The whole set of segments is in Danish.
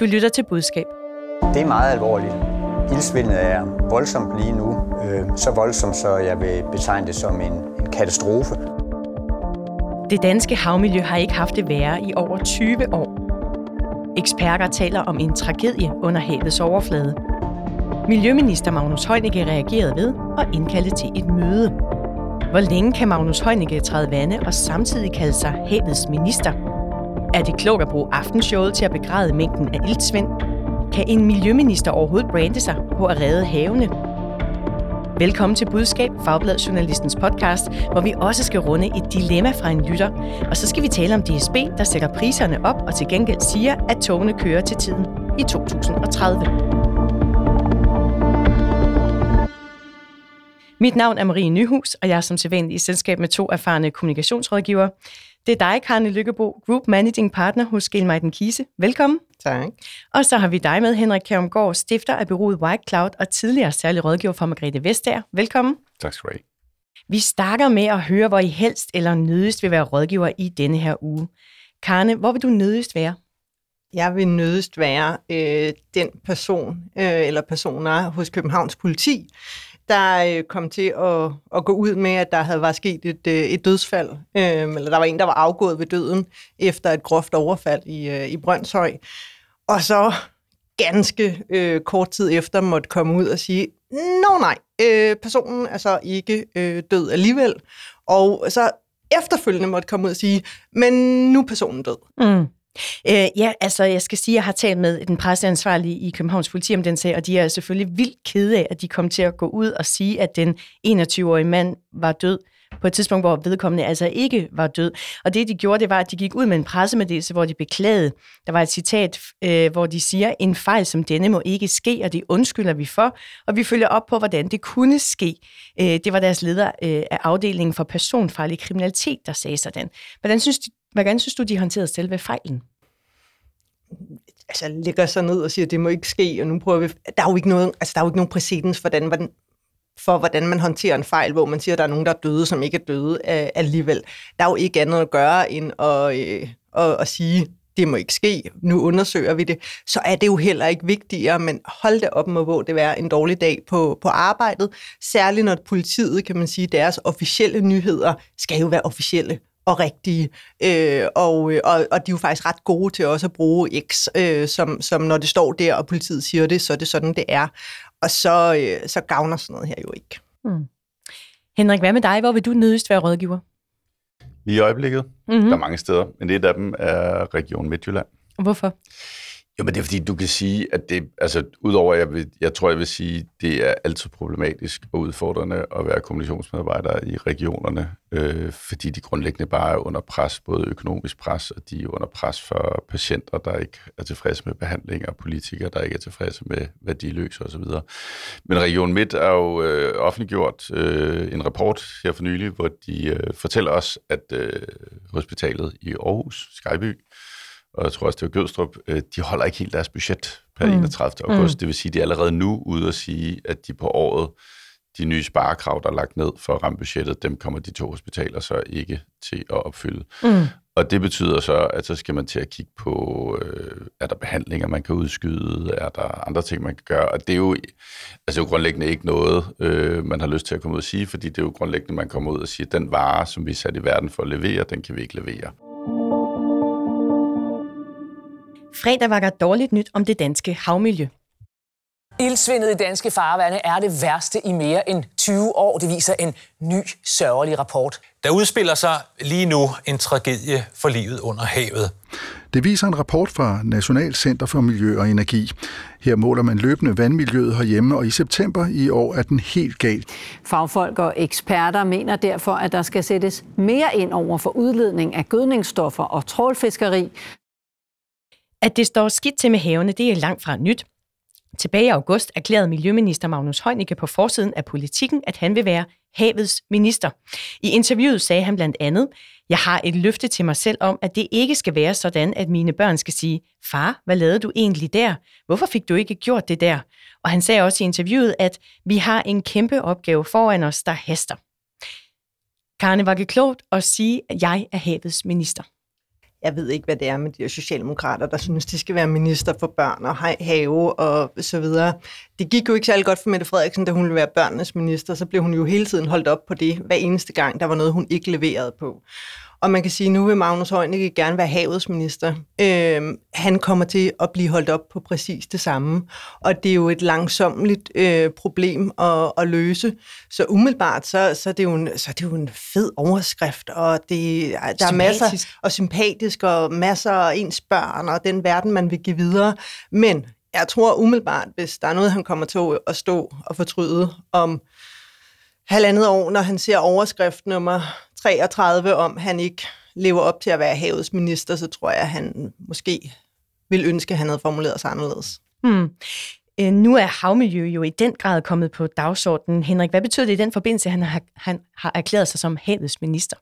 Du lytter til budskab. Det er meget alvorligt. Ildsvindet er voldsomt lige nu. Øh, så voldsomt, så jeg vil betegne det som en, en katastrofe. Det danske havmiljø har ikke haft det værre i over 20 år. Eksperter taler om en tragedie under havets overflade. Miljøminister Magnus Heunicke reagerede ved og indkaldte til et møde. Hvor længe kan Magnus Heunicke træde vande og samtidig kalde sig havets minister? Er det klogt at bruge aftenshowet til at begræde mængden af iltsvind? Kan en miljøminister overhovedet brande sig på at redde havene? Velkommen til Budskab, Fagblad Journalistens podcast, hvor vi også skal runde et dilemma fra en lytter. Og så skal vi tale om DSB, der sætter priserne op og til gengæld siger, at togene kører til tiden i 2030. Mit navn er Marie Nyhus, og jeg er som sædvanlig i selskab med to erfarne kommunikationsrådgivere. Det er dig, Karne Lykkebo, Group Managing Partner hos Gelmeiden Kise. Velkommen. Tak. Og så har vi dig med, Henrik Kjærumgaard, stifter af bureauet White Cloud og tidligere særlig rådgiver for Margrethe Vestager. Velkommen. Tak skal du have. Vi starter med at høre, hvor I helst eller nødigst vil være rådgiver i denne her uge. Karne, hvor vil du nødigst være? Jeg vil nødigst være øh, den person øh, eller personer hos Københavns politi, der øh, kom til at, at gå ud med, at der havde været sket et, øh, et dødsfald, øh, eller der var en, der var afgået ved døden efter et groft overfald i, øh, i Brøndshøj. Og så ganske øh, kort tid efter måtte komme ud og sige, nå nej, øh, personen er så ikke øh, død alligevel. Og så efterfølgende måtte komme ud og sige, men nu er personen død. Mm. Øh, ja, altså jeg skal sige, at jeg har talt med den presseansvarlige i Københavns politi om den sag, og de er selvfølgelig vildt kede af, at de kom til at gå ud og sige, at den 21-årige mand var død på et tidspunkt, hvor vedkommende altså ikke var død. Og det, de gjorde, det var, at de gik ud med en pressemeddelelse, hvor de beklagede. Der var et citat, øh, hvor de siger, en fejl som denne må ikke ske, og det undskylder vi for, og vi følger op på, hvordan det kunne ske. Øh, det var deres leder øh, af afdelingen for personfarlig kriminalitet, der sagde sådan. Hvordan synes, de, hvordan synes du, de håndterede selve fejlen? altså lægger sig ned og siger, at det må ikke ske, og nu prøver vi... Der er jo ikke, noget, altså, der er jo ikke nogen præcedens for, hvordan, hvordan, for, hvordan man håndterer en fejl, hvor man siger, at der er nogen, der er døde, som ikke er døde øh, alligevel. Der er jo ikke andet at gøre, end at, øh, at, at sige, det må ikke ske, nu undersøger vi det, så er det jo heller ikke vigtigere, men hold det op med, hvor det være en dårlig dag på, på arbejdet, særligt når politiet, kan man sige, deres officielle nyheder skal jo være officielle og rigtige. Øh, og, øh, og, og de er jo faktisk ret gode til også at bruge X, øh, som, som når det står der, og politiet siger det, så er det sådan, det er. Og så, øh, så gavner sådan noget her jo ikke. Mm. Henrik, hvad med dig? Hvor vil du nødigst være rådgiver? I øjeblikket. Mm-hmm. Der er mange steder, men det af dem er Region Midtjylland. Hvorfor? Jo, men det er fordi, du kan sige, at det, altså udover, jeg, vil, jeg tror, jeg vil sige, det er altid problematisk og udfordrende at være kommunikationsmedarbejder i regionerne, øh, fordi de grundlæggende bare er under pres, både økonomisk pres, og de er under pres for patienter, der ikke er tilfredse med behandling, og politikere, der ikke er tilfredse med, hvad de løser osv. Men Region Midt er jo øh, offentliggjort øh, en rapport her for nylig, hvor de øh, fortæller os, at øh, hospitalet i Aarhus, Skyby, og jeg tror også, det var Gødstrup, øh, de holder ikke helt deres budget per mm. 31. august. Mm. Det vil sige, at de er allerede nu ude at sige, at de på året, de nye sparekrav, der er lagt ned for at ramme budgettet, dem kommer de to hospitaler så ikke til at opfylde. Mm. Og det betyder så, at så skal man til at kigge på, øh, er der behandlinger, man kan udskyde, er der andre ting, man kan gøre, og det er jo, altså jo grundlæggende ikke noget, øh, man har lyst til at komme ud og sige, fordi det er jo grundlæggende, man kommer ud og siger, at den vare, som vi er sat i verden for at levere, den kan vi ikke levere. Fredag var der dårligt nyt om det danske havmiljø. Ildsvindet i danske farvande er det værste i mere end 20 år. Det viser en ny sørgelig rapport. Der udspiller sig lige nu en tragedie for livet under havet. Det viser en rapport fra National Center for Miljø og Energi. Her måler man løbende vandmiljøet herhjemme, og i september i år er den helt galt. Fagfolk og eksperter mener derfor, at der skal sættes mere ind over for udledning af gødningsstoffer og trålfiskeri, at det står skidt til med havene, det er langt fra nyt. Tilbage i august erklærede Miljøminister Magnus Heunicke på forsiden af politikken, at han vil være havets minister. I interviewet sagde han blandt andet, jeg har et løfte til mig selv om, at det ikke skal være sådan, at mine børn skal sige, far, hvad lavede du egentlig der? Hvorfor fik du ikke gjort det der? Og han sagde også i interviewet, at vi har en kæmpe opgave foran os, der haster. Karne, var det klogt at sige, at jeg er havets minister? Jeg ved ikke, hvad det er med de her socialdemokrater, der synes, de skal være minister for børn og have og så videre. Det gik jo ikke særlig godt for Mette Frederiksen, da hun ville være børnenes minister. Så blev hun jo hele tiden holdt op på det, hver eneste gang, der var noget, hun ikke leverede på. Og man kan sige, at nu vil Magnus Heunicke gerne være havets minister. Øh, han kommer til at blive holdt op på præcis det samme. Og det er jo et langsomligt øh, problem at, at løse. Så umiddelbart, så, så, er det jo en, så er det jo en fed overskrift, og det, der er masser og sympatisk, og masser af ens børn, og den verden, man vil give videre. Men jeg tror umiddelbart, hvis der er noget, han kommer til at stå og fortryde om halvandet år, når han ser overskrift nummer 33 om, han ikke lever op til at være havets minister, så tror jeg, at han måske vil ønske, at han havde formuleret sig anderledes. Hmm. Nu er havmiljø jo i den grad kommet på dagsordenen. Henrik, hvad betyder det i den forbindelse, at han har, han har erklæret sig som havets minister?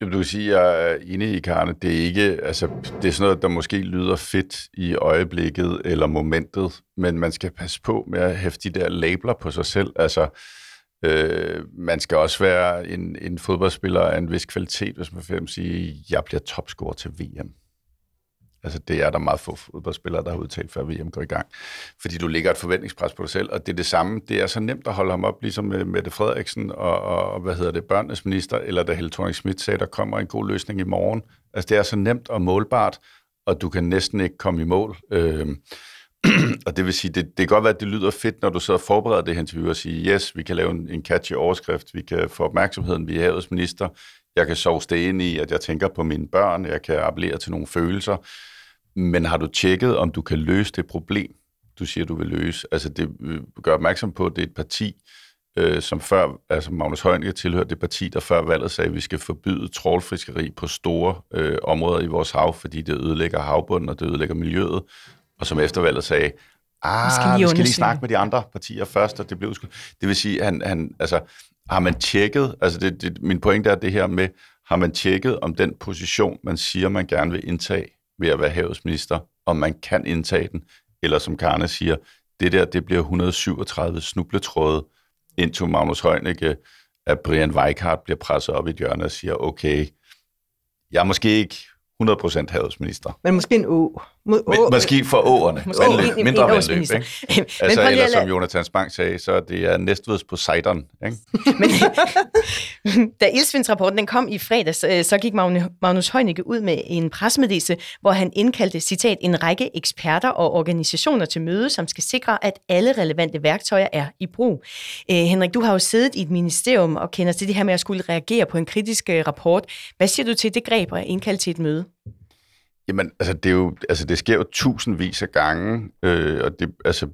Du kan sige, at jeg er enig i, Karne. Det er ikke, altså, det er sådan noget, der måske lyder fedt i øjeblikket eller momentet, men man skal passe på med at hæfte de der labler på sig selv. Altså, Øh, man skal også være en, en fodboldspiller af en vis kvalitet, hvis man vil sige, jeg bliver topscorer til VM. Altså, det er der meget få fodboldspillere, der har udtalt, før VM går i gang. Fordi du ligger et forventningspres på dig selv, og det er det samme. Det er så nemt at holde ham op, ligesom med Mette Frederiksen og, og hvad hedder det, børnenes minister, eller da Helle thorning Schmidt sagde, der kommer en god løsning i morgen. Altså, det er så nemt og målbart, og du kan næsten ikke komme i mål. Øh, og det vil sige, det, det kan godt være, at det lyder fedt, når du så forbereder det her interview og siger, yes, vi kan lave en, en catchy overskrift, vi kan få opmærksomheden, vi er havets minister, jeg kan sove det i, at jeg tænker på mine børn, jeg kan appellere til nogle følelser, men har du tjekket, om du kan løse det problem, du siger, du vil løse? Altså det øh, gør opmærksom på, at det er et parti, øh, som før, altså Magnus Heunicke tilhørte det parti, der før valget sagde, at vi skal forbyde trålfiskeri på store øh, områder i vores hav, fordi det ødelægger havbunden, og det ødelægger miljøet og som eftervalget sagde, ah, vi skal lige, vi skal lige snakke med de andre partier først, og det blev sgu... Det vil sige, han, han, altså, har man tjekket, altså det, det, min pointe er det her med, har man tjekket, om den position, man siger, man gerne vil indtage ved at være havetsminister, om man kan indtage den, eller som Karne siger, det der, det bliver 137 snubletråde, indtil Magnus Heunicke, at Brian Weikart bliver presset op i et hjørne og siger, okay, jeg er måske ikke 100% havetsminister. Men måske en å. Må, å. Måske for åerne. Måske vandløb, en, mindre en vandløb. Ikke? altså, eller som Jonathan Spang sagde, så det er Næstveds Poseidon. Ikke? Men, da Ildsvindsrapporten den kom i fredags, øh, så gik Magnus Heunicke ud med en pressemeddelelse, hvor han indkaldte, citat, en række eksperter og organisationer til møde, som skal sikre, at alle relevante værktøjer er i brug. Øh, Henrik, du har jo siddet i et ministerium og kender til det her med at skulle reagere på en kritisk øh, rapport. Hvad siger du til det greb at indkalde til et møde? Jamen, altså det, er jo, altså det sker jo tusindvis af gange, øh, og det, altså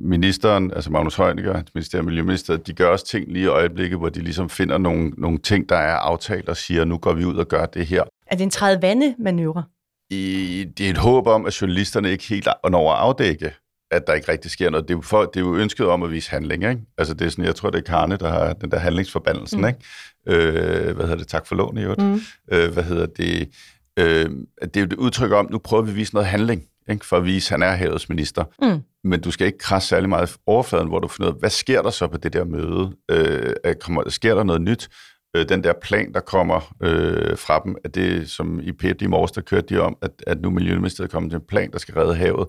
ministeren, altså Magnus Heunicke, ministeriet Miljøminister, de gør også ting lige i øjeblikket, hvor de ligesom finder nogle, nogle ting, der er aftalt og siger, nu går vi ud og gør det her. Er det en træde vande manøvre? I, det er et håb om, at journalisterne ikke helt når at afdække, at der ikke rigtig sker noget. Det er jo, for, det er jo ønsket om at vise handling, ikke? Altså det er sådan, jeg tror, det er Karne, der har den der handlingsforbandelsen, mm. ikke? Øh, hvad hedder det? Tak for lån, i mm. øh, Hvad hedder det? Øh, det er jo et udtryk om, nu prøver vi at vise noget handling, ikke, for at vise, at han er havets minister. Mm. Men du skal ikke krasse særlig meget overfladen, hvor du finder ud af, hvad sker der så på det der møde? Øh, kommer, sker der noget nyt? Øh, den der plan, der kommer øh, fra dem, at det, som i p i morges, der kørte de om, at, at nu Miljøministeriet kommer til en plan, der skal redde havet.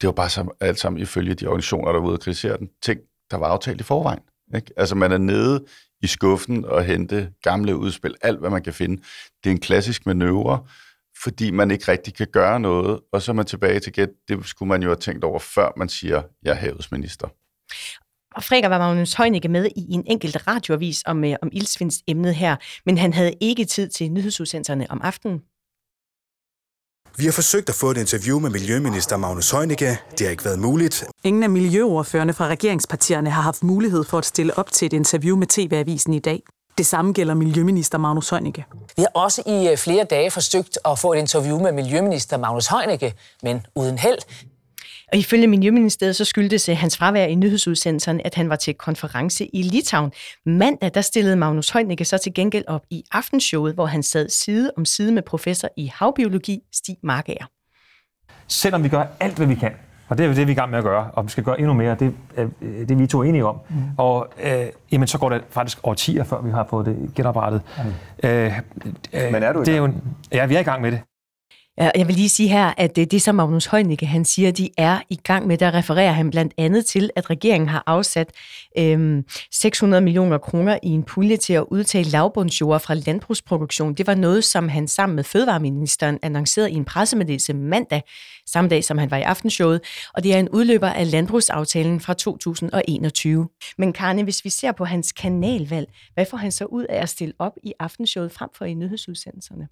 Det var bare så, alt sammen ifølge de organisationer, der var ude og kritisere den, ting, der var aftalt i forvejen. Ikke? Altså man er nede i skuffen og hente gamle udspil, alt hvad man kan finde. Det er en klassisk manøvre, fordi man ikke rigtig kan gøre noget, og så er man tilbage til gæt, det skulle man jo have tænkt over, før man siger, jeg er havetsminister. Og Fredag var Magnus Heunicke med i en enkelt radioavis om, øh, om ildsvinds emnet her, men han havde ikke tid til nyhedsudsendelserne om aftenen. Vi har forsøgt at få et interview med Miljøminister Magnus Heunicke. Det har ikke været muligt. Ingen af miljøordførende fra regeringspartierne har haft mulighed for at stille op til et interview med TV-avisen i dag. Det samme gælder Miljøminister Magnus Heunicke. Vi har også i øh, flere dage forsøgt at få et interview med Miljøminister Magnus Heunicke, men uden held. Og ifølge Miljøministeriet så skyldtes øh, hans fravær i nyhedsudsendelserne, at han var til konference i Litauen. Mandag der stillede Magnus Heunicke så til gengæld op i aftenshowet, hvor han sad side om side med professor i havbiologi Stig Markager. Selvom vi gør alt, hvad vi kan Og det er det, vi er i gang med at gøre, og vi skal gøre endnu mere. Det er det, er vi to enige om. Mm. Og øh, jamen, så går det faktisk årtier, før vi har fået det genoprettet. Mm. Øh, øh, Men er du i det er jo, Ja, vi er i gang med det. Jeg vil lige sige her, at øh, det, det som Magnus Heunicke han siger, de er i gang med, der refererer han blandt andet til, at regeringen har afsat øhm, 600 millioner kroner i en pulje til at udtage lavbundsjord fra landbrugsproduktion. Det var noget, som han sammen med Fødevareministeren annoncerede i en pressemeddelelse mandag, samme dag som han var i aftenshowet, og det er en udløber af landbrugsaftalen fra 2021. Men Karne, hvis vi ser på hans kanalvalg, hvad får han så ud af at stille op i aftenshowet frem for i nyhedsudsendelserne?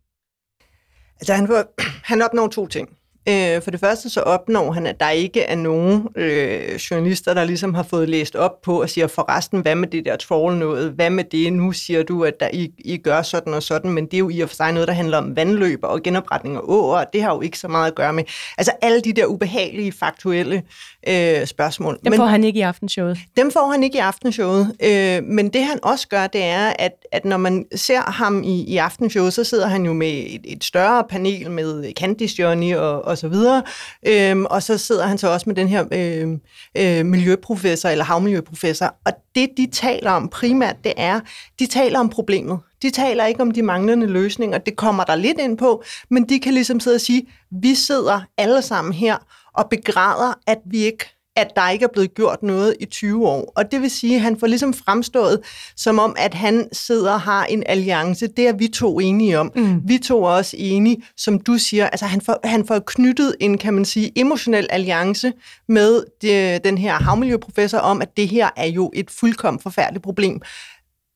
Altså han, han opnår to ting. Øh, for det første så opnår han, at der ikke er nogen øh, journalister, der ligesom har fået læst op på og siger, forresten, hvad med det der troll noget? Hvad med det? Nu siger du, at der, I, I gør sådan og sådan, men det er jo i og for sig noget, der handler om vandløb og genopretning af åer, og det har jo ikke så meget at gøre med. Altså alle de der ubehagelige, faktuelle øh, spørgsmål. Dem får men, han ikke i aftenshowet? Dem får han ikke i aftenshowet. Øh, men det han også gør, det er, at, at når man ser ham i, i aftenshowet, så sidder han jo med et, et større panel med Candice Johnny og, og så videre. Øhm, og så sidder han så også med den her øh, øh, miljøprofessor, eller havmiljøprofessor. Og det, de taler om primært, det er, de taler om problemet. De taler ikke om de manglende løsninger. Det kommer der lidt ind på, men de kan ligesom sidde og sige, vi sidder alle sammen her og begræder, at vi ikke at der ikke er blevet gjort noget i 20 år. Og det vil sige, at han får ligesom fremstået som om, at han sidder og har en alliance. Det er vi to enige om. Mm. Vi to er også enige, som du siger. Altså han får, han får knyttet en, kan man sige, emotionel alliance med det, den her havmiljøprofessor om, at det her er jo et fuldkommen forfærdeligt problem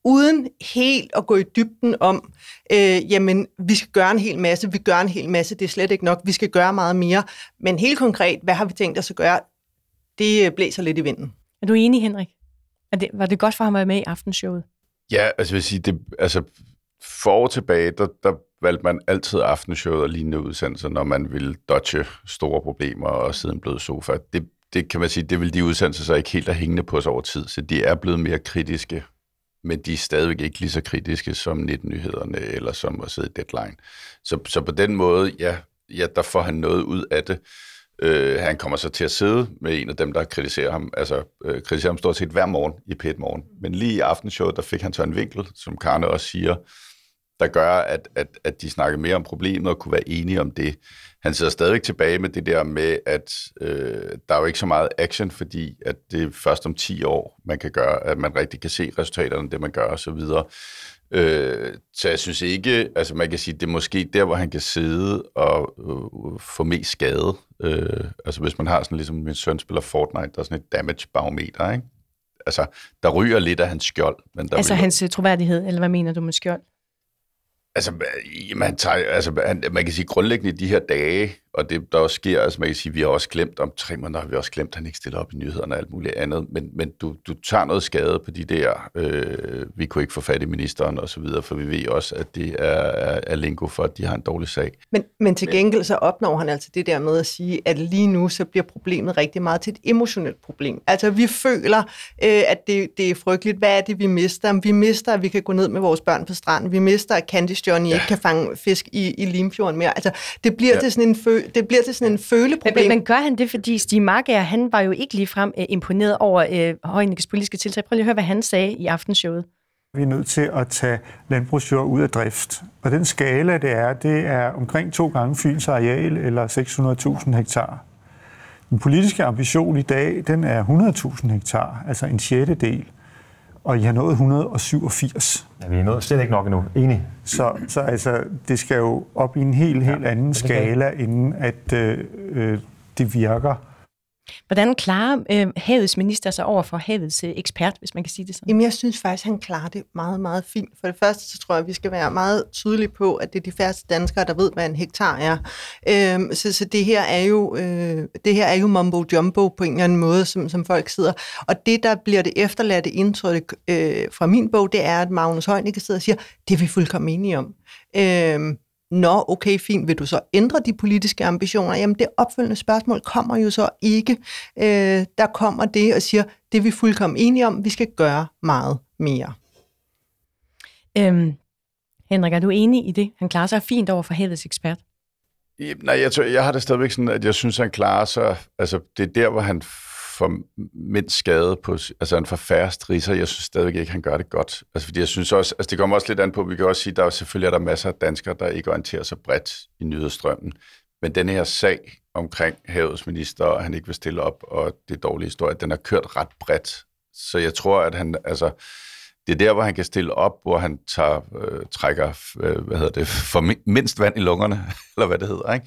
uden helt at gå i dybden om, øh, jamen, vi skal gøre en hel masse, vi gør en hel masse, det er slet ikke nok, vi skal gøre meget mere. Men helt konkret, hvad har vi tænkt os at gøre? Det øh, blæser lidt i vinden. Er du enig, Henrik? Er det, var det godt for ham at være med i aftenshowet? Ja, altså jeg vil sige, det, altså for år tilbage, der, der valgte man altid aftenshowet og lignende udsendelser, når man ville dodge store problemer og sidde en blød sofa. Det, det kan man sige, det vil de udsendelser så ikke helt have hængende på os over tid, så de er blevet mere kritiske, men de er stadigvæk ikke lige så kritiske som 19-nyhederne eller som at sidde i Deadline. Så, så på den måde, ja, ja, der får han noget ud af det. Øh, han kommer så til at sidde med en af dem, der kritiserer ham, altså øh, kritiserer ham stort set hver morgen i p morgen. Men lige i aftenshowet, der fik han så en vinkel, som Karne også siger, der gør, at, at, at de snakker mere om problemet og kunne være enige om det. Han sidder stadig tilbage med det der med, at øh, der er jo ikke så meget action, fordi at det er først om 10 år, man kan gøre, at man rigtig kan se resultaterne af det, man gør osv. Øh, så jeg synes ikke, altså man kan sige, det er måske der, hvor han kan sidde og øh, få mest skade. Øh, altså hvis man har sådan ligesom min søn spiller Fortnite, der er sådan et damage barometer, ikke? Altså, der ryger lidt af hans skjold. Men der altså bliver... hans troværdighed, eller hvad mener du med skjold? Altså, man, tager, altså man, man kan sige grundlæggende i de her dage, og det der også sker, altså man kan sige, vi har også glemt, om tre måneder har vi også glemt, at han ikke stiller op i nyhederne og alt muligt andet, men, men du, du tager noget skade på de der, øh, vi kunne ikke få fat i ministeren og så videre, for vi ved også, at det er, er, er lingo for, at de har en dårlig sag. Men, men til gengæld så opnår han altså det der med at sige, at lige nu så bliver problemet rigtig meget til et emotionelt problem. Altså vi føler, øh, at det, det er frygteligt. Hvad er det, vi mister? Vi mister, at vi kan gå ned med vores børn på stranden. Vi mister, at Candice Johnny ja. ikke kan fange fisk i, i Limfjorden mere. Altså det bliver ja. til sådan en fø det bliver til sådan en føleproblem. Men, men gør han det, fordi Stig Marker, han var jo ikke ligefrem uh, imponeret over uh, Højnikkes politiske tiltag. Prøv lige at høre, hvad han sagde i aftenshowet. Vi er nødt til at tage landbrugsjord ud af drift. Og den skala, det er, det er omkring to gange Fyns areal, eller 600.000 hektar. Den politiske ambition i dag, den er 100.000 hektar, altså en sjette del og I har nået 187. Ja, vi er nået slet ikke nok endnu. Enig. Så, så altså, det skal jo op i en helt, helt ja, anden skala, inden at øh, øh, det virker. Hvordan klarer øh, havets minister sig over for havets øh, ekspert, hvis man kan sige det sådan? Jamen, jeg synes faktisk, han klarer det meget, meget fint. For det første, så tror jeg, at vi skal være meget tydelige på, at det er de færreste danskere, der ved, hvad en hektar er. Øh, så, så det her er jo øh, det her er jo mumbo jumbo på en eller anden måde, som, som folk sidder. Og det, der bliver det efterladte indtryk øh, fra min bog, det er, at Magnus Heunicke sidder og siger, det er vi fuldkommen enige om. Øh, Nå, okay, fint. Vil du så ændre de politiske ambitioner? Jamen, det opfølgende spørgsmål kommer jo så ikke. Øh, der kommer det og siger, det er vi fuldkommen enige om, vi skal gøre meget mere. Øhm, Henrik, er du enig i det? Han klarer sig fint over for havets ekspert. Nej, jeg, tror, jeg har det stadigvæk sådan, at jeg synes, han klarer sig... Altså, det er der, hvor han for mindst skade på... Altså, han får færre strisser. Jeg synes stadigvæk ikke, han gør det godt. Altså, fordi jeg synes også... Altså, det kommer også lidt an på, vi kan også sige, der er selvfølgelig er der masser af danskere, der ikke orienterer sig bredt i nyhedsstrømmen. Men den her sag omkring havets minister, og han ikke vil stille op, og det dårlige historie, den har kørt ret bredt. Så jeg tror, at han... Altså, det er der, hvor han kan stille op, hvor han tager, øh, trækker øh, hvad hedder det, for mindst vand i lungerne, eller hvad det hedder. Ikke?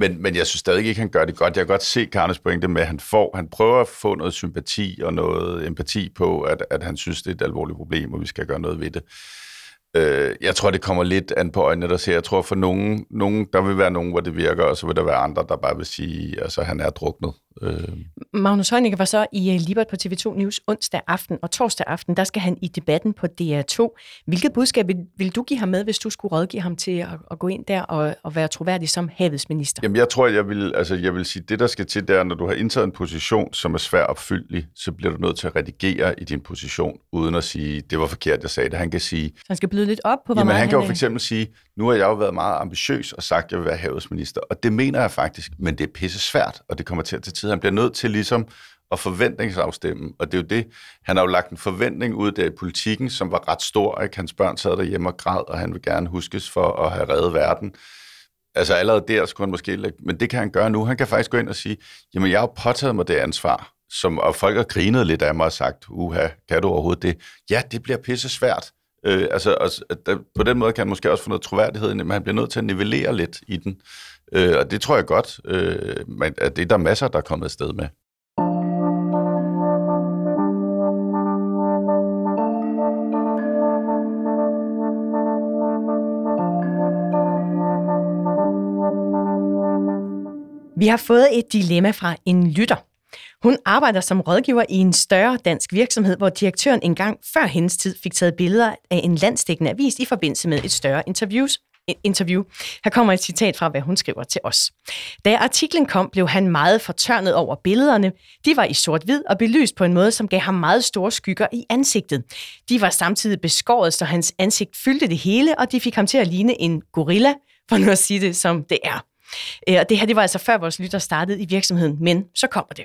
Men, men jeg synes stadig ikke, han gør det godt. Jeg kan godt se Karnes pointe med, at han, får, han prøver at få noget sympati og noget empati på, at, at han synes, det er et alvorligt problem, og vi skal gøre noget ved det. Øh, jeg tror, det kommer lidt an på øjnene, der ser. Jeg tror, for nogen, nogen, der vil være nogen, hvor det virker, og så vil der være andre, der bare vil sige, at altså, han er druknet. Øh. Magnus Heunicke var så i uh, Libert på TV2 News onsdag aften, og torsdag aften, der skal han i debatten på DR2. Hvilket budskab vil, vil du give ham med, hvis du skulle rådgive ham til at, at gå ind der og, og være troværdig som havets minister? Jamen, jeg tror, jeg vil, altså, jeg vil sige, det der skal til, der, når du har indtaget en position, som er svær opfyldelig, så bliver du nødt til at redigere i din position, uden at sige, det var forkert, jeg sagde det. Han kan sige... Så han skal bløde lidt op på, hvor jamen, meget han kan han jo for eksempel sige, nu har jeg jo været meget ambitiøs og sagt, at jeg vil være havets minister, og det mener jeg faktisk, men det er pisse svært, og det kommer til at tage tid. Han bliver nødt til ligesom at forventningsafstemme, og det er jo det, han har jo lagt en forventning ud der i politikken, som var ret stor, ikke? Hans børn sad derhjemme og græd, og han vil gerne huskes for at have reddet verden. Altså allerede der skulle han måske lægge, men det kan han gøre nu. Han kan faktisk gå ind og sige, jamen jeg har påtaget mig det ansvar, som, og folk har grinet lidt af mig og sagt, uha, kan du overhovedet det? Ja, det bliver pisse svært. Øh, altså, altså, der, på den måde kan han måske også få noget troværdighed, men han bliver nødt til at nivellere lidt i den. Øh, og det tror jeg godt, øh, men, at det er der masser, der er kommet afsted med. Vi har fået et dilemma fra en lytter. Hun arbejder som rådgiver i en større dansk virksomhed, hvor direktøren engang før hendes tid fik taget billeder af en landstækkende avis i forbindelse med et større interviews, interview. Her kommer et citat fra, hvad hun skriver til os. Da artiklen kom, blev han meget fortørnet over billederne. De var i sort-hvid og belyst på en måde, som gav ham meget store skygger i ansigtet. De var samtidig beskåret, så hans ansigt fyldte det hele, og de fik ham til at ligne en gorilla, for nu at sige det som det er. Øh, og det her det var altså før vores lytter startede i virksomheden, men så kommer det.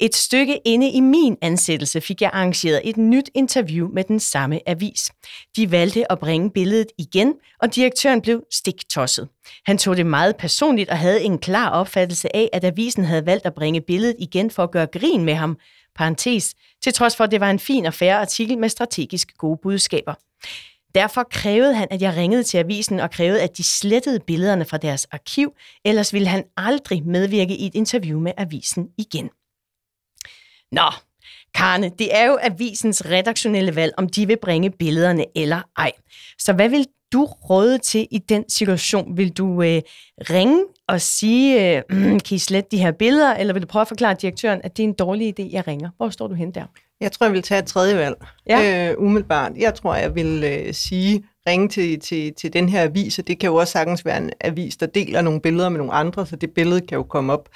Et stykke inde i min ansættelse fik jeg arrangeret et nyt interview med den samme avis. De valgte at bringe billedet igen, og direktøren blev stiktosset. Han tog det meget personligt og havde en klar opfattelse af, at avisen havde valgt at bringe billedet igen for at gøre grin med ham, parentes, til trods for, at det var en fin og færre artikel med strategisk gode budskaber. Derfor krævede han, at jeg ringede til avisen og krævede, at de slettede billederne fra deres arkiv, ellers ville han aldrig medvirke i et interview med avisen igen. Nå, Karne, det er jo avisens redaktionelle valg, om de vil bringe billederne eller ej. Så hvad vil du råde til i den situation? Vil du øh, ringe og sige, øh, kan I slette de her billeder, eller vil du prøve at forklare direktøren, at det er en dårlig idé, jeg ringer? Hvor står du hen der? Jeg tror, jeg vil tage et tredje valg. Ja. Øh, umiddelbart. Jeg tror, jeg vil øh, sige, ringe til, til, til den her avis, og det kan jo også sagtens være en avis, der deler nogle billeder med nogle andre, så det billede kan jo komme op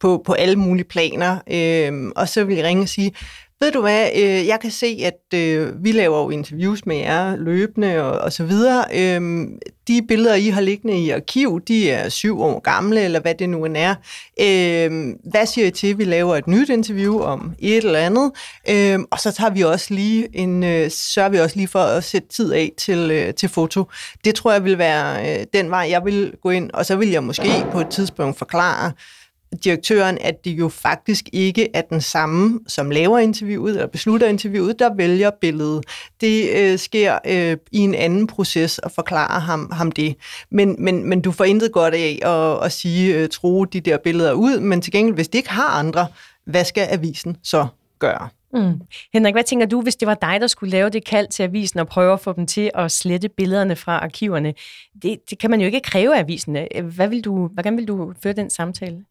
på, på alle mulige planer. Øh, og så vil jeg ringe og sige, ved du hvad, øh, jeg kan se, at øh, vi laver jo interviews med jer løbende og, og så videre. Øh, de billeder, I har liggende i arkiv, de er syv år gamle, eller hvad det nu end er. Øh, hvad siger I til, at vi laver et nyt interview om et eller andet? Øh, og så tager vi også lige en, øh, sørger vi også lige for at sætte tid af til, øh, til foto. Det tror jeg vil være øh, den vej, jeg vil gå ind, og så vil jeg måske på et tidspunkt forklare, direktøren, at det jo faktisk ikke er den samme, som laver interviewet eller beslutter interviewet, der vælger billedet. Det øh, sker øh, i en anden proces og forklarer ham, ham det. Men, men, men du får intet godt af at, at sige, øh, tro de der billeder ud, men til gengæld, hvis det ikke har andre, hvad skal avisen så gøre? Mm. Henrik, hvad tænker du, hvis det var dig, der skulle lave det kald til avisen og prøve at få dem til at slette billederne fra arkiverne? Det, det kan man jo ikke kræve af avisen. Hvad vil du, hvordan vil du føre den samtale?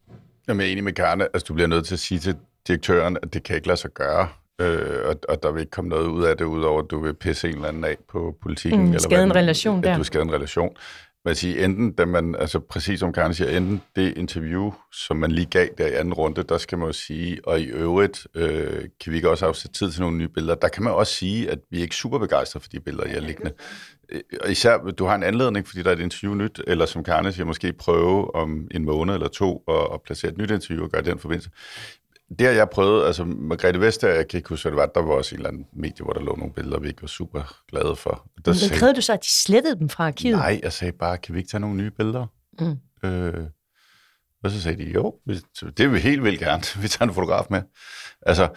Jamen, jeg er enig med Karne. Altså, du bliver nødt til at sige til direktøren, at det kan ikke lade sig gøre. Øh, og, og der vil ikke komme noget ud af det, udover at du vil pisse en eller anden af på politikken. Mm, eller skade en relation at der. du skade en relation man siger, enten, da man, altså præcis som Karen siger, enten det interview, som man lige gav der i anden runde, der skal man jo sige, og i øvrigt øh, kan vi ikke også afsætte tid til nogle nye billeder. Der kan man også sige, at vi er ikke super begejstrede for de billeder, jeg liggende. Øh, og især, du har en anledning, fordi der er et interview nyt, eller som Karne siger, måske prøve om en måned eller to at, at placere et nyt interview og gøre den forbindelse. Det har jeg prøvet, altså Margrethe Vestager, jeg kan ikke huske, hvad det var, der var også en eller anden medie, hvor der lå nogle billeder, vi ikke var super glade for. Der Men krævede du så, at de slettede dem fra arkivet? Nej, jeg sagde bare, kan vi ikke tage nogle nye billeder? Mm. Øh, og så sagde de, jo, det vil vi helt vildt gerne. Vi tager en fotograf med. Altså,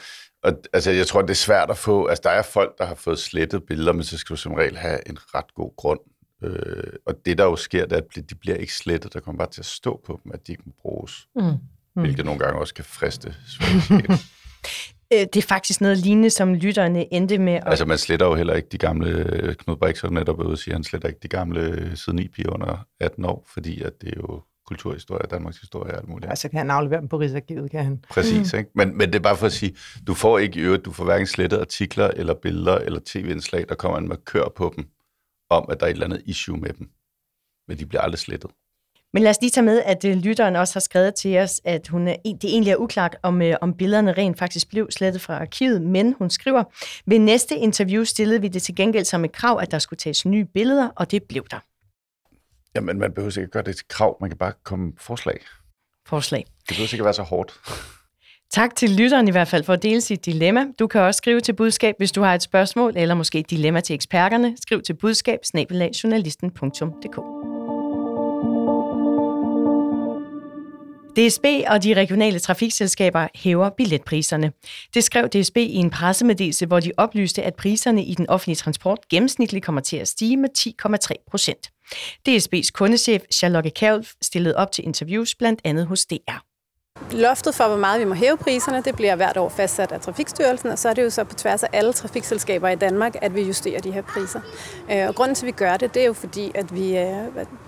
og, altså, jeg tror, det er svært at få... Altså, der er folk, der har fået slettet billeder, men så skal du som regel have en ret god grund. Øh, og det, der jo sker, det er, at de bliver ikke slettet. Der kommer bare til at stå på dem, at de ikke må bruges. Mm. Mm. Hvilket nogle gange også kan friste. Øh, Det er faktisk noget lignende, som lytterne endte med at... Altså, man sletter jo heller ikke de gamle... Knud Brix har netop ude og sige, at han sletter ikke de gamle siden i piger under 18 år, fordi at det er jo kulturhistorie, Danmarks historie og alt muligt. Altså kan han aflevere dem på Rigsarkivet, kan han. Præcis, ikke? Men, men det er bare for at sige, du får ikke i øvrigt, du får hverken slettet artikler, eller billeder, eller tv-indslag, der kommer en markør på dem, om at der er et eller andet issue med dem. Men de bliver aldrig slettet. Men lad os lige tage med, at øh, lytteren også har skrevet til os, at hun er, det egentlig er uklart, om, øh, om billederne rent faktisk blev slettet fra arkivet, men hun skriver, ved næste interview stillede vi det til gengæld som et krav, at der skulle tages nye billeder, og det blev der. Jamen, man behøver ikke gøre det til krav, man kan bare komme med forslag. Forslag. Det behøver ikke være så hårdt. Tak til lytteren i hvert fald for at dele sit dilemma. Du kan også skrive til budskab, hvis du har et spørgsmål, eller måske et dilemma til eksperterne. Skriv til budskab DSB og de regionale trafikselskaber hæver billetpriserne. Det skrev DSB i en pressemeddelelse, hvor de oplyste, at priserne i den offentlige transport gennemsnitligt kommer til at stige med 10,3 procent. DSB's kundechef Charlotte Kjærulf stillede op til interviews blandt andet hos DR. Loftet for, hvor meget vi må hæve priserne, det bliver hvert år fastsat af Trafikstyrelsen, og så er det jo så på tværs af alle trafikselskaber i Danmark, at vi justerer de her priser. Øh, og grunden til, at vi gør det, det er jo fordi, at vi, øh,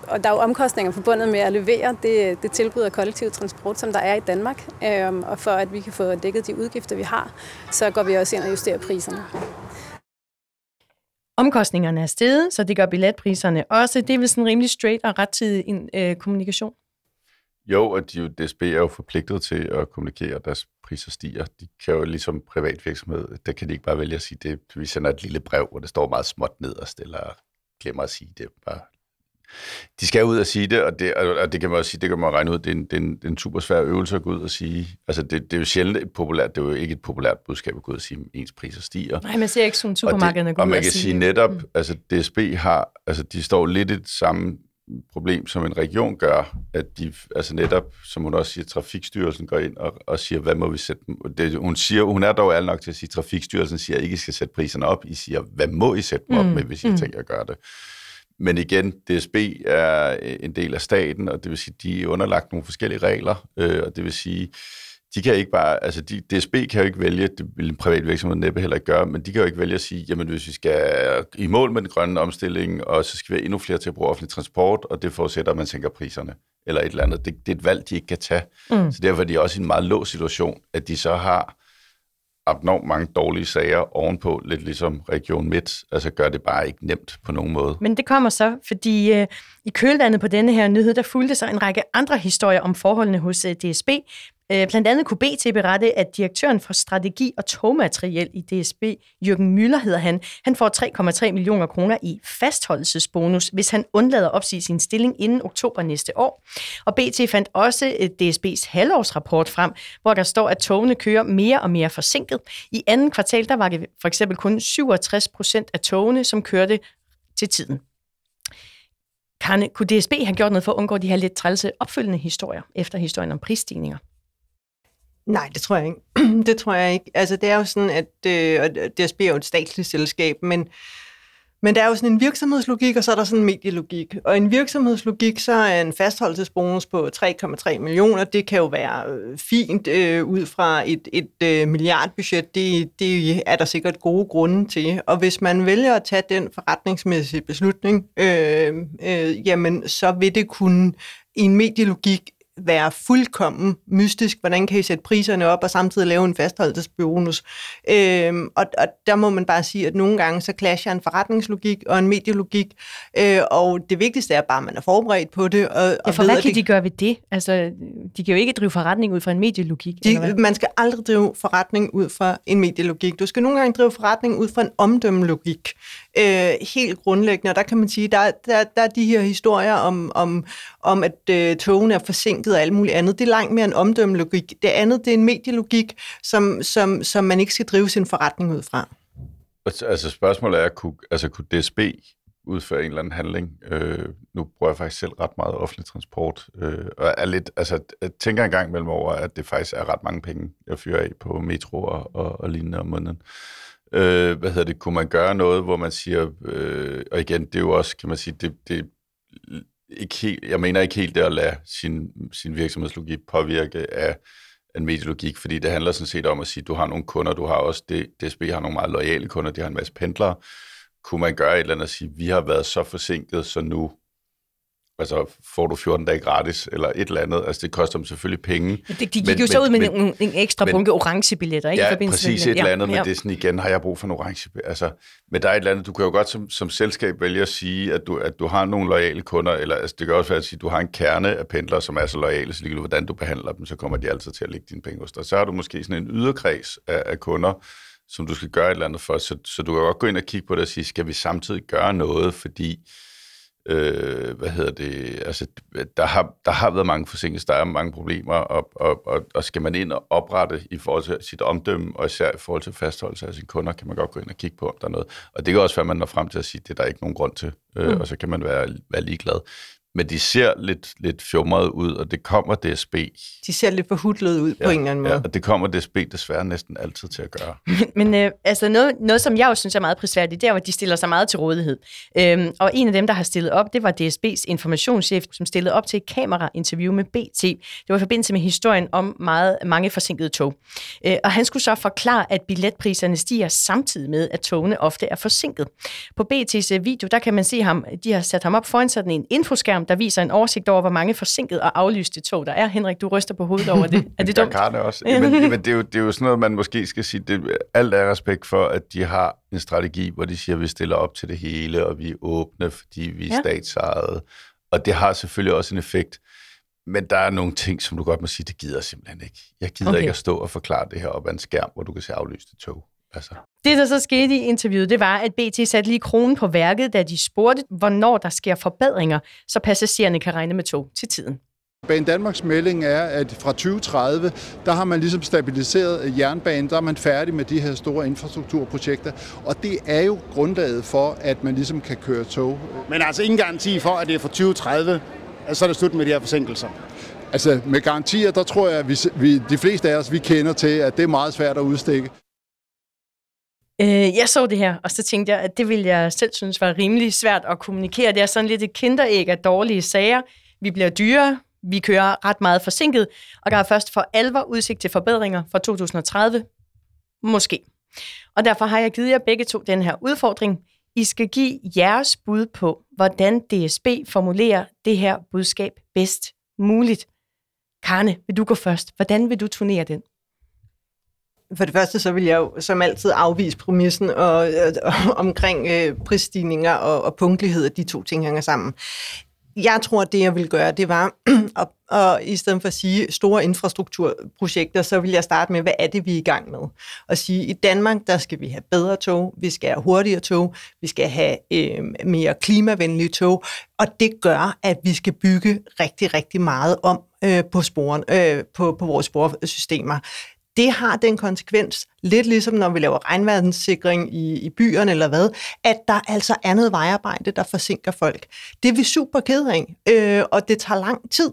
og der er jo omkostninger forbundet med at levere det, det tilbud af kollektiv transport, som der er i Danmark, øh, og for at vi kan få dækket de udgifter, vi har, så går vi også ind og justerer priserne. Omkostningerne er steget, så det gør billetpriserne også. Det er vel sådan rimelig straight og rettidig øh, kommunikation. Jo, og de, DSB er jo forpligtet til at kommunikere, at deres priser stiger. De kan jo ligesom privat virksomhed, der kan de ikke bare vælge at sige det. Vi sender et lille brev, hvor det står meget småt nederst, eller glemmer at sige det. Bare. De skal ud og sige det, og det, og og det kan man også sige, det kan man regne ud, det er en, det er en, det er en super svær øvelse at gå ud og sige. Altså, det, det er jo sjældent et populært, det er jo ikke et populært budskab at gå ud og sige, at ens priser stiger. Nej, man ser ikke sådan Og supermarkederne gå og ud man og kan sige sige netop, mm. altså DSB har, altså de står lidt i det samme problem, som en region gør, at de, altså netop, som hun også siger, Trafikstyrelsen går ind og, og siger, hvad må vi sætte dem? Det, hun, siger, hun er dog ærlig nok til at sige, at Trafikstyrelsen siger, at I ikke skal sætte priserne op. I siger, hvad må I sætte dem op Mm, med, hvis I mm. tænker at gøre det? Men igen, DSB er en del af staten, og det vil sige, de er underlagt nogle forskellige regler, øh, og det vil sige, de kan ikke bare, altså de, DSB kan jo ikke vælge, det vil en privat virksomhed næppe heller ikke gøre, men de kan jo ikke vælge at sige, jamen hvis vi skal i mål med den grønne omstilling, og så skal vi have endnu flere til at bruge offentlig transport, og det forudsætter, at man sænker priserne, eller et eller andet. Det, det er et valg, de ikke kan tage. Mm. Så derfor er de også i en meget låst situation, at de så har abnormt mange dårlige sager ovenpå, lidt ligesom Region Midt, altså gør det bare ikke nemt på nogen måde. Men det kommer så, fordi øh, i kølvandet på denne her nyhed, der fulgte så en række andre historier om forholdene hos øh, DSB. Øh, blandt andet kunne BT berette, at direktøren for strategi og togmateriel i DSB, Jørgen Møller hedder han, han får 3,3 millioner kroner i fastholdelsesbonus, hvis han undlader at opsige sin stilling inden oktober næste år. Og BT fandt også øh, DSB's halvårsrapport frem, hvor der står, at togene kører mere og mere forsinket. I anden kvartal, der var det for eksempel kun 67 procent af togene, som kørte til tiden. Karne, kunne DSB have gjort noget for at undgå de her lidt trælse opfølgende historier efter historien om prisstigninger? Nej, det tror jeg ikke. det tror jeg ikke. Altså, det er jo sådan, at øh, og DSB er jo et statsligt selskab, men, men der er jo sådan en virksomhedslogik, og så er der sådan en medielogik. Og en virksomhedslogik, så er en fastholdelsesbonus på 3,3 millioner, det kan jo være øh, fint øh, ud fra et, et øh, milliardbudget. Det, det er der sikkert gode grunde til. Og hvis man vælger at tage den forretningsmæssige beslutning, øh, øh, jamen, så vil det kunne i en medielogik være fuldkommen mystisk. Hvordan kan I sætte priserne op og samtidig lave en fastholdelsesbonus? Øhm, og, og der må man bare sige, at nogle gange så clasher en forretningslogik og en medielogik, øh, og det vigtigste er bare, at man er forberedt på det. Og, Ja, og for ved, hvad kan det- de gøre ved det? Altså, de kan jo ikke drive forretning ud fra en medielogik. de, man skal aldrig drive forretning ud fra en medielogik. Du skal nogle gange drive forretning ud fra en omdømmelogik. Øh, helt grundlæggende, og der kan man sige, der, der, der er de her historier om, om, om at øh, togene er forsinket og alt muligt andet. Det er langt mere en omdømmelogik. Det andet, det er en medielogik, som, som, som man ikke skal drive sin forretning ud fra. Altså spørgsmålet er, kunne, altså, kunne DSB udføre en eller anden handling? Øh, nu bruger jeg faktisk selv ret meget offentlig transport, øh, og er lidt, altså, jeg tænker en gang imellem over, at det faktisk er ret mange penge, jeg fyrer af på metro og, og, og lignende om måneden. Øh, hvad hedder det? Kunne man gøre noget, hvor man siger, øh, og igen, det er jo også, kan man sige, det, det ikke helt, jeg mener ikke helt det at lade sin, sin virksomhedslogik påvirke af en medielogik, fordi det handler sådan set om at sige, du har nogle kunder, du har også, det, DSB har nogle meget lojale kunder, de har en masse pendlere. Kunne man gøre et eller andet og sige, vi har været så forsinket, så nu altså, får du 14 dage gratis, eller et eller andet. Altså, det koster dem selvfølgelig penge. De, de gik jo så ud med en, en ekstra bunke orange billetter, ikke? i Ja, forbindelse præcis et eller andet, ja, men det er sådan igen, har jeg brug for en orange Altså, men der er et eller andet, du kan jo godt som, som selskab vælge at sige, at du, at du har nogle lojale kunder, eller altså, det kan også være at sige, at du har en kerne af pendlere, som er så lojale, så ligegyldigt hvordan du behandler dem, så kommer de altid til at lægge dine penge hos dig. Så har du måske sådan en yderkreds af, af kunder, som du skal gøre et eller andet for, så, så du kan godt gå ind og kigge på det og sige, skal vi samtidig gøre noget, fordi øh, hvad hedder det, altså, der har, der har været mange forsinkelser, der er mange problemer, og, og, og, og skal man ind og oprette i forhold til sit omdømme, og især i forhold til fastholdelse af sine kunder, kan man godt gå ind og kigge på, om der er noget. Og det kan også være, at man når frem til at sige, at det er der ikke nogen grund til, øh, Mm. og så kan man være, være ligeglad. Men de ser lidt, lidt fjumrede ud, og det kommer DSB. De ser lidt forhudlet ud ja, på en eller anden måde. Ja, og det kommer DSB desværre næsten altid til at gøre. Men øh, altså noget, noget, som jeg jo synes er meget prisværdigt, det er, at de stiller sig meget til rådighed. Øhm, og en af dem, der har stillet op, det var DSB's informationschef, som stillede op til et kamerainterview med BT. Det var i forbindelse med historien om meget, mange forsinkede tog. Øh, og han skulle så forklare, at billetpriserne stiger samtidig med, at togene ofte er forsinket. På BT's øh, video, der kan man se ham, de har sat ham op foran sådan en infoskærm, der viser en oversigt over, hvor mange forsinkede og aflyste tog der er. Henrik, du ryster på hovedet over det. Er det dumt? Kan det også. Men, men det, er jo, det er jo sådan noget, man måske skal sige. Det, alt er respekt for, at de har en strategi, hvor de siger, at vi stiller op til det hele, og vi er åbne, fordi vi er Ja. statsejede. Og det har selvfølgelig også en effekt. Men der er nogle ting, som du godt må sige, det gider jeg simpelthen ikke. Jeg gider okay. ikke at stå og forklare det her op ad en skærm, hvor du kan se aflyste tog. Altså. Det, der så skete i interviewet, det var, at BT satte lige kronen på værket, da de spurgte, hvornår der sker forbedringer, så passagererne kan regne med tog til tiden. Bane Danmarks melding er, at fra 2030, der har man ligesom stabiliseret jernbanen, der er man færdig med de her store infrastrukturprojekter, og det er jo grundlaget for, at man ligesom kan køre tog. Men altså ingen garanti for, at det er fra 2030, at så er det slut med de her forsinkelser. Altså med garantier, der tror jeg, at vi, vi, de fleste af os, vi kender til, at det er meget svært at udstikke. Øh, jeg så det her, og så tænkte jeg, at det ville jeg selv synes var rimelig svært at kommunikere. Det er sådan lidt et kinderæg af dårlige sager. Vi bliver dyre, vi kører ret meget forsinket, og der er først for alvor udsigt til forbedringer fra 2030. Måske. Og derfor har jeg givet jer begge to den her udfordring. I skal give jeres bud på, hvordan DSB formulerer det her budskab bedst muligt. Karne, vil du gå først? Hvordan vil du turnere den? For det første, så vil jeg jo som altid afvise præmissen og, og, øh, omkring øh, prisstigninger og, og punktlighed, at de to ting hænger sammen. Jeg tror, at det, jeg vil gøre, det var, at, og i stedet for at sige store infrastrukturprojekter, så vil jeg starte med, hvad er det, vi er i gang med? Og sige, i Danmark, der skal vi have bedre tog, vi skal have hurtigere tog, vi skal have øh, mere klimavenlige tog, og det gør, at vi skal bygge rigtig, rigtig meget om øh, på, sporen, øh, på, på vores sporsystemer det har den konsekvens, lidt ligesom når vi laver regnvandssikring i, i byerne eller hvad, at der altså er noget vejarbejde, der forsinker folk. Det er vi super ked af, øh, og det tager lang tid,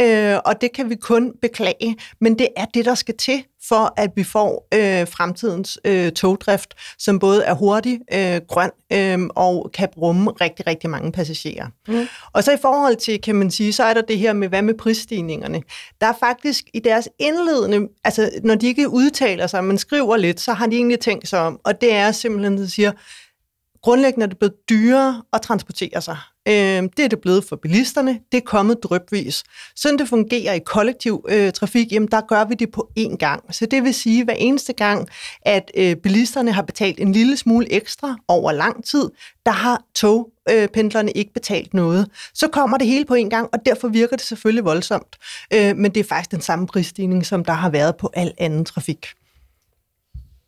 øh, og det kan vi kun beklage, men det er det, der skal til for at vi får øh, fremtidens øh, togdrift, som både er hurtig, øh, grøn øh, og kan rumme rigtig, rigtig mange passagerer. Mm. Og så i forhold til, kan man sige, så er der det her med, hvad med prisstigningerne? Der er faktisk i deres indledende, altså når de ikke udtaler sig, men skriver lidt, så har de egentlig tænkt sig om, og det er simpelthen, at de siger, Grundlæggende er det blevet dyrere at transportere sig. Øh, det er det blevet for bilisterne. Det er kommet drypvis. Sådan det fungerer i kollektiv øh, trafik, jamen der gør vi det på én gang. Så det vil sige, at hver eneste gang, at øh, bilisterne har betalt en lille smule ekstra over lang tid, der har togpendlerne øh, ikke betalt noget. Så kommer det hele på en gang, og derfor virker det selvfølgelig voldsomt. Øh, men det er faktisk den samme prisstigning, som der har været på al anden trafik.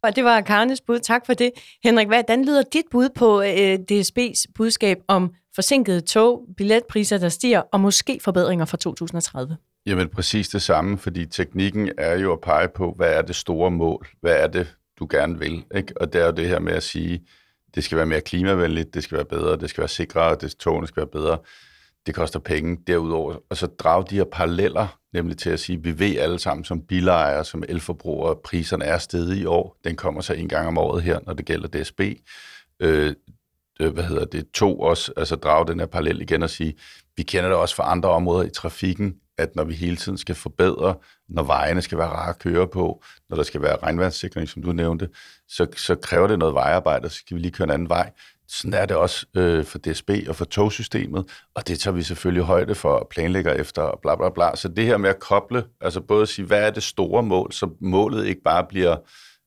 Og det var Karnes bud. Tak for det. Henrik, hvordan lyder dit bud på øh, DSB's budskab om forsinkede tog, billetpriser, der stiger, og måske forbedringer fra 2030? Jamen præcis det samme, fordi teknikken er jo at pege på, hvad er det store mål? Hvad er det, du gerne vil? Ikke? Og det er jo det her med at sige, det skal være mere klimavenligt, det skal være bedre, det skal være sikrere, det, togene skal være bedre. Det koster penge derudover. Og så drage de her paralleller, nemlig til at sige, vi ved alle sammen som bilejere, som elforbrugere, priserne er steget i år. Den kommer så en gang om året her, når det gælder DSB. Øh, øh, hvad hedder det, to også, altså drage den her parallel igen og sige, vi kender det også fra andre områder i trafikken, at når vi hele tiden skal forbedre, når vejene skal være rare at køre på, når der skal være regnvandssikring, som du nævnte, så, så kræver det noget vejarbejde, så skal vi lige køre en anden vej. Sådan er det også øh, for DSB og for togsystemet, og det tager vi selvfølgelig højde for og planlægger efter, og bla bla bla. Så det her med at koble, altså både at sige, hvad er det store mål, så målet ikke bare bliver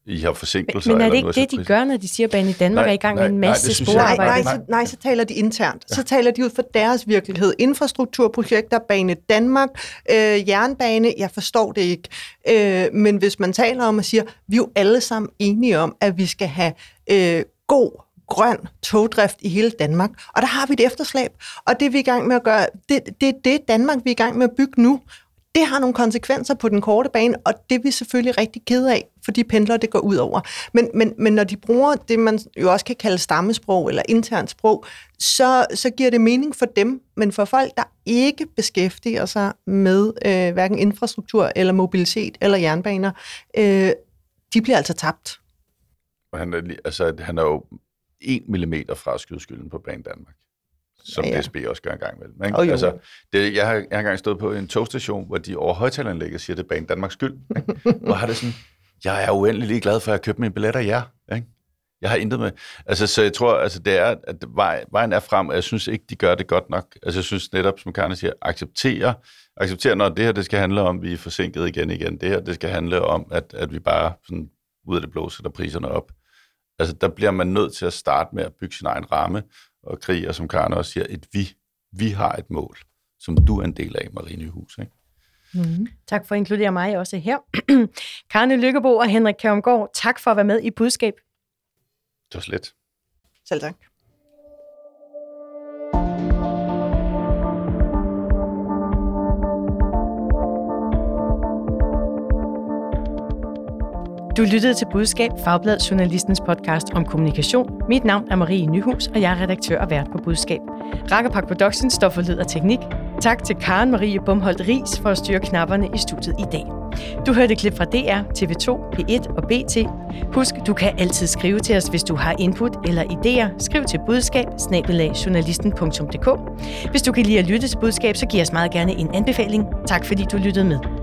i har forsinkelser. Men er det ikke det, de gør, når de siger, at i Danmark nej, er i gang nej, med en masse nej, sporarbejde? Nej, nej, så, nej, så taler de internt. Ja. Så taler de ud for deres virkelighed. Infrastrukturprojekter, Bane Danmark, øh, jernbane, jeg forstår det ikke. Øh, men hvis man taler om og siger, vi er jo alle sammen enige om, at vi skal have øh, god grøn togdrift i hele Danmark. Og der har vi et efterslæb, og det er vi i gang med at gøre. Det, det er det Danmark, vi er i gang med at bygge nu. Det har nogle konsekvenser på den korte bane, og det er vi selvfølgelig rigtig ked af, for de pendler, det går ud over. Men, men, men når de bruger det, man jo også kan kalde stammesprog eller internt sprog, så, så giver det mening for dem, men for folk, der ikke beskæftiger sig med øh, hverken infrastruktur eller mobilitet eller jernbaner, øh, de bliver altså tabt. Han er, altså, han er jo 1 mm fra at skyde skylden på Banen Danmark som ja, ja. DSB også gør en gang imellem. Ikke? Oh, altså, det, jeg, har, jeg har engang stået på en togstation, hvor de over højtalanlægget siger, at det er Banen Danmarks skyld. Ikke? Hvor har det sådan, jeg er uendelig lige glad for, at jeg købte mine billetter, ja. Ikke? Jeg har intet med. Altså, så jeg tror, altså, det er, at vej, vejen er frem, og jeg synes ikke, de gør det godt nok. Altså, jeg synes netop, som Karne siger, acceptere, acceptere, når det her, det skal handle om, at vi er forsinket igen igen. Det her, det skal handle om, at, at vi bare sådan, ud af det blå sætter priserne op. Altså, der bliver man nødt til at starte med at bygge sin egen ramme, og krig, og som Karen også siger, et vi. Vi har et mål, som du er en del af, Marie Nyhus. Ikke? Mm. Tak for at inkludere mig også her. Karne Lykkebo og Henrik Kærumgaard, tak for at være med i budskab. Det var slet. Selv tak. Du lyttede til Budskab, Fagblad Journalistens podcast om kommunikation. Mit navn er Marie Nyhus, og jeg er redaktør og vært på Budskab. Rakkerpak Productions står for lyd og teknik. Tak til Karen Marie Bumholdt Ries for at styre knapperne i studiet i dag. Du hørte klip fra DR, TV2, P1 og BT. Husk, du kan altid skrive til os, hvis du har input eller idéer. Skriv til budskab Hvis du kan lide at lytte til budskab, så giv os meget gerne en anbefaling. Tak fordi du lyttede med.